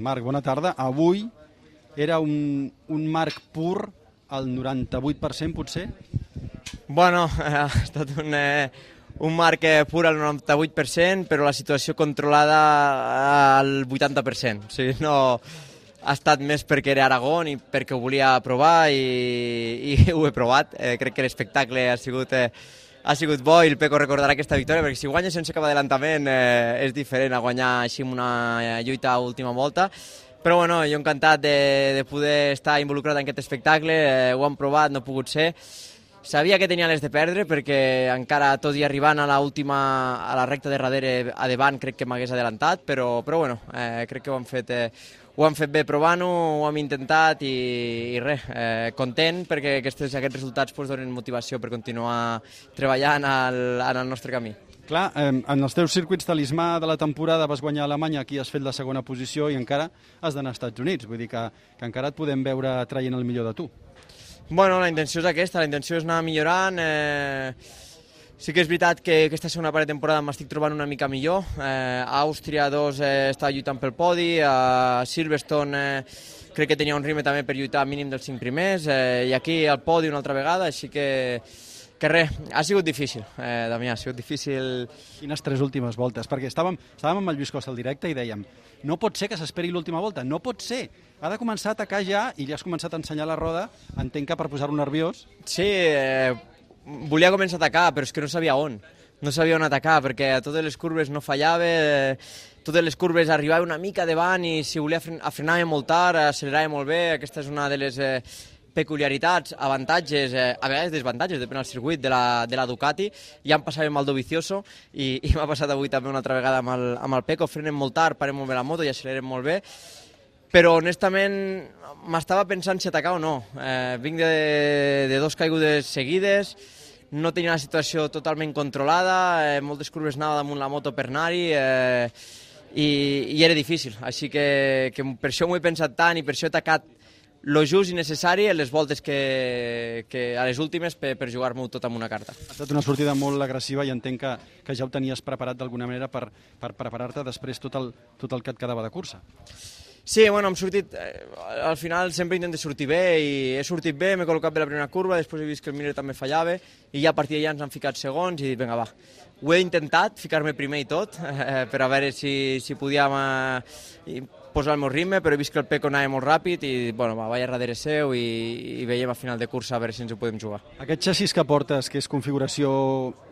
Marc, bona tarda. Avui era un, un Marc pur al 98% potser? Bueno, ha estat un, eh, un marc eh, pur al 98%, però la situació controlada al 80%. O sigui, no, ha estat més perquè era Aragón i perquè ho volia provar i, i ho he provat. Eh, crec que l'espectacle ha sigut... Eh, ha sigut bo i el Peco recordarà aquesta victòria perquè si guanya sense cap adelantament eh, és diferent a guanyar així una lluita a última volta però bueno, jo encantat de, de poder estar involucrat en aquest espectacle, eh, ho han provat, no ha pogut ser. Sabia que tenia les de perdre perquè encara tot i arribant a la última a la recta de darrere a davant crec que m'hagués adelantat, però, però bueno, eh, crec que ho han fet eh, ho han fet bé provant-ho, ho hem intentat i, i res, eh, content perquè aquests, aquests resultats pues, donen motivació per continuar treballant al, en el nostre camí. Clar, eh, en els teus circuits talismà de la temporada vas guanyar a Alemanya, aquí has fet la segona posició i encara has d'anar als Estats Units, vull dir que, que encara et podem veure traient el millor de tu. Bueno, la intenció és aquesta, la intenció és anar millorant, eh, Sí que és veritat que aquesta segona part de temporada m'estic trobant una mica millor. Eh, Àustria 2 eh, està lluitant pel podi, a Silverstone eh, crec que tenia un ritme també per lluitar mínim dels 5 primers, eh, i aquí al podi una altra vegada, així que que res, ha sigut difícil, eh, Damià, ha sigut difícil... Quines tres últimes voltes? Perquè estàvem, estàvem amb el Lluís Costa al directe i dèiem no pot ser que s'esperi l'última volta, no pot ser. Ha de començar a atacar ja i ja has començat a ensenyar la roda, entenc que per posar-ho nerviós. Sí, eh, volia començar a atacar, però és que no sabia on. No sabia on atacar, perquè a totes les curves no fallava, eh, totes les curves arribava una mica davant i si volia fren frenava molt tard, accelerava molt bé. Aquesta és una de les eh, peculiaritats, avantatges, eh, a vegades desavantatges, depèn del circuit de la, de la Ducati. Ja em passava amb el Dovizioso i, i m'ha passat avui també una altra vegada amb el, amb el Peco. Frenem molt tard, parem molt bé la moto i accelerem molt bé però honestament m'estava pensant si atacar o no. Eh, vinc de, de dos caigudes seguides, no tenia la situació totalment controlada, eh, moltes curves anava damunt la moto per anar-hi, eh, i, i era difícil. Així que, que per això m'ho he pensat tant i per això he atacat lo just i necessari en les voltes que, que a les últimes per, per jugar-m'ho tot amb una carta. Ha estat una sortida molt agressiva i entenc que, que ja ho tenies preparat d'alguna manera per, per preparar-te després tot el, tot el que et quedava de cursa. Sí, bueno, hem sortit, eh, al final sempre intento sortir bé i he sortit bé, m'he col·locat bé la primera curva, després he vist que el Miller també fallava i ja a partir d'allà ens han ficat segons i vinga va. Ho he intentat, ficar-me primer i tot, eh, per a veure si, si podíem eh, posar el meu ritme, però he vist que el Peco anava molt ràpid i bueno, va, vaig darrere seu i, i veiem a final de cursa a veure si ens ho podem jugar. Aquest xassis que portes, que és configuració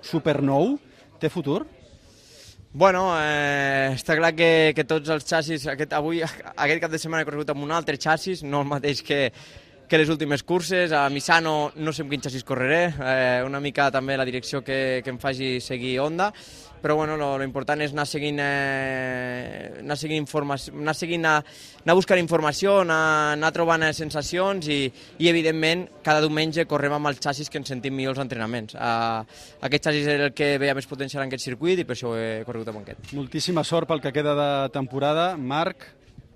super nou, té futur? Bueno, eh, està clar que, que tots els xassis, aquest, avui, aquest cap de setmana he corregut amb un altre xassis, no el mateix que, que les últimes curses. A Misano no sé amb quin xassis correré, eh, una mica també la direcció que, que em faci seguir Honda, però bueno, lo, lo important és anar seguint, eh, anar seguint, informació, anar, seguint a, anar buscant informació, anar, anar trobant eh, sensacions i, i evidentment cada diumenge correm amb els xassis que ens sentim millor els entrenaments. Eh, aquest xassis és el que veia més potencial en aquest circuit i per això he corregut amb aquest. Moltíssima sort pel que queda de temporada. Marc,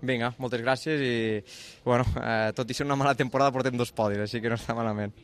Vinga, moltes gràcies i, bueno, eh, tot i ser una mala temporada portem dos podis, així que no està malament.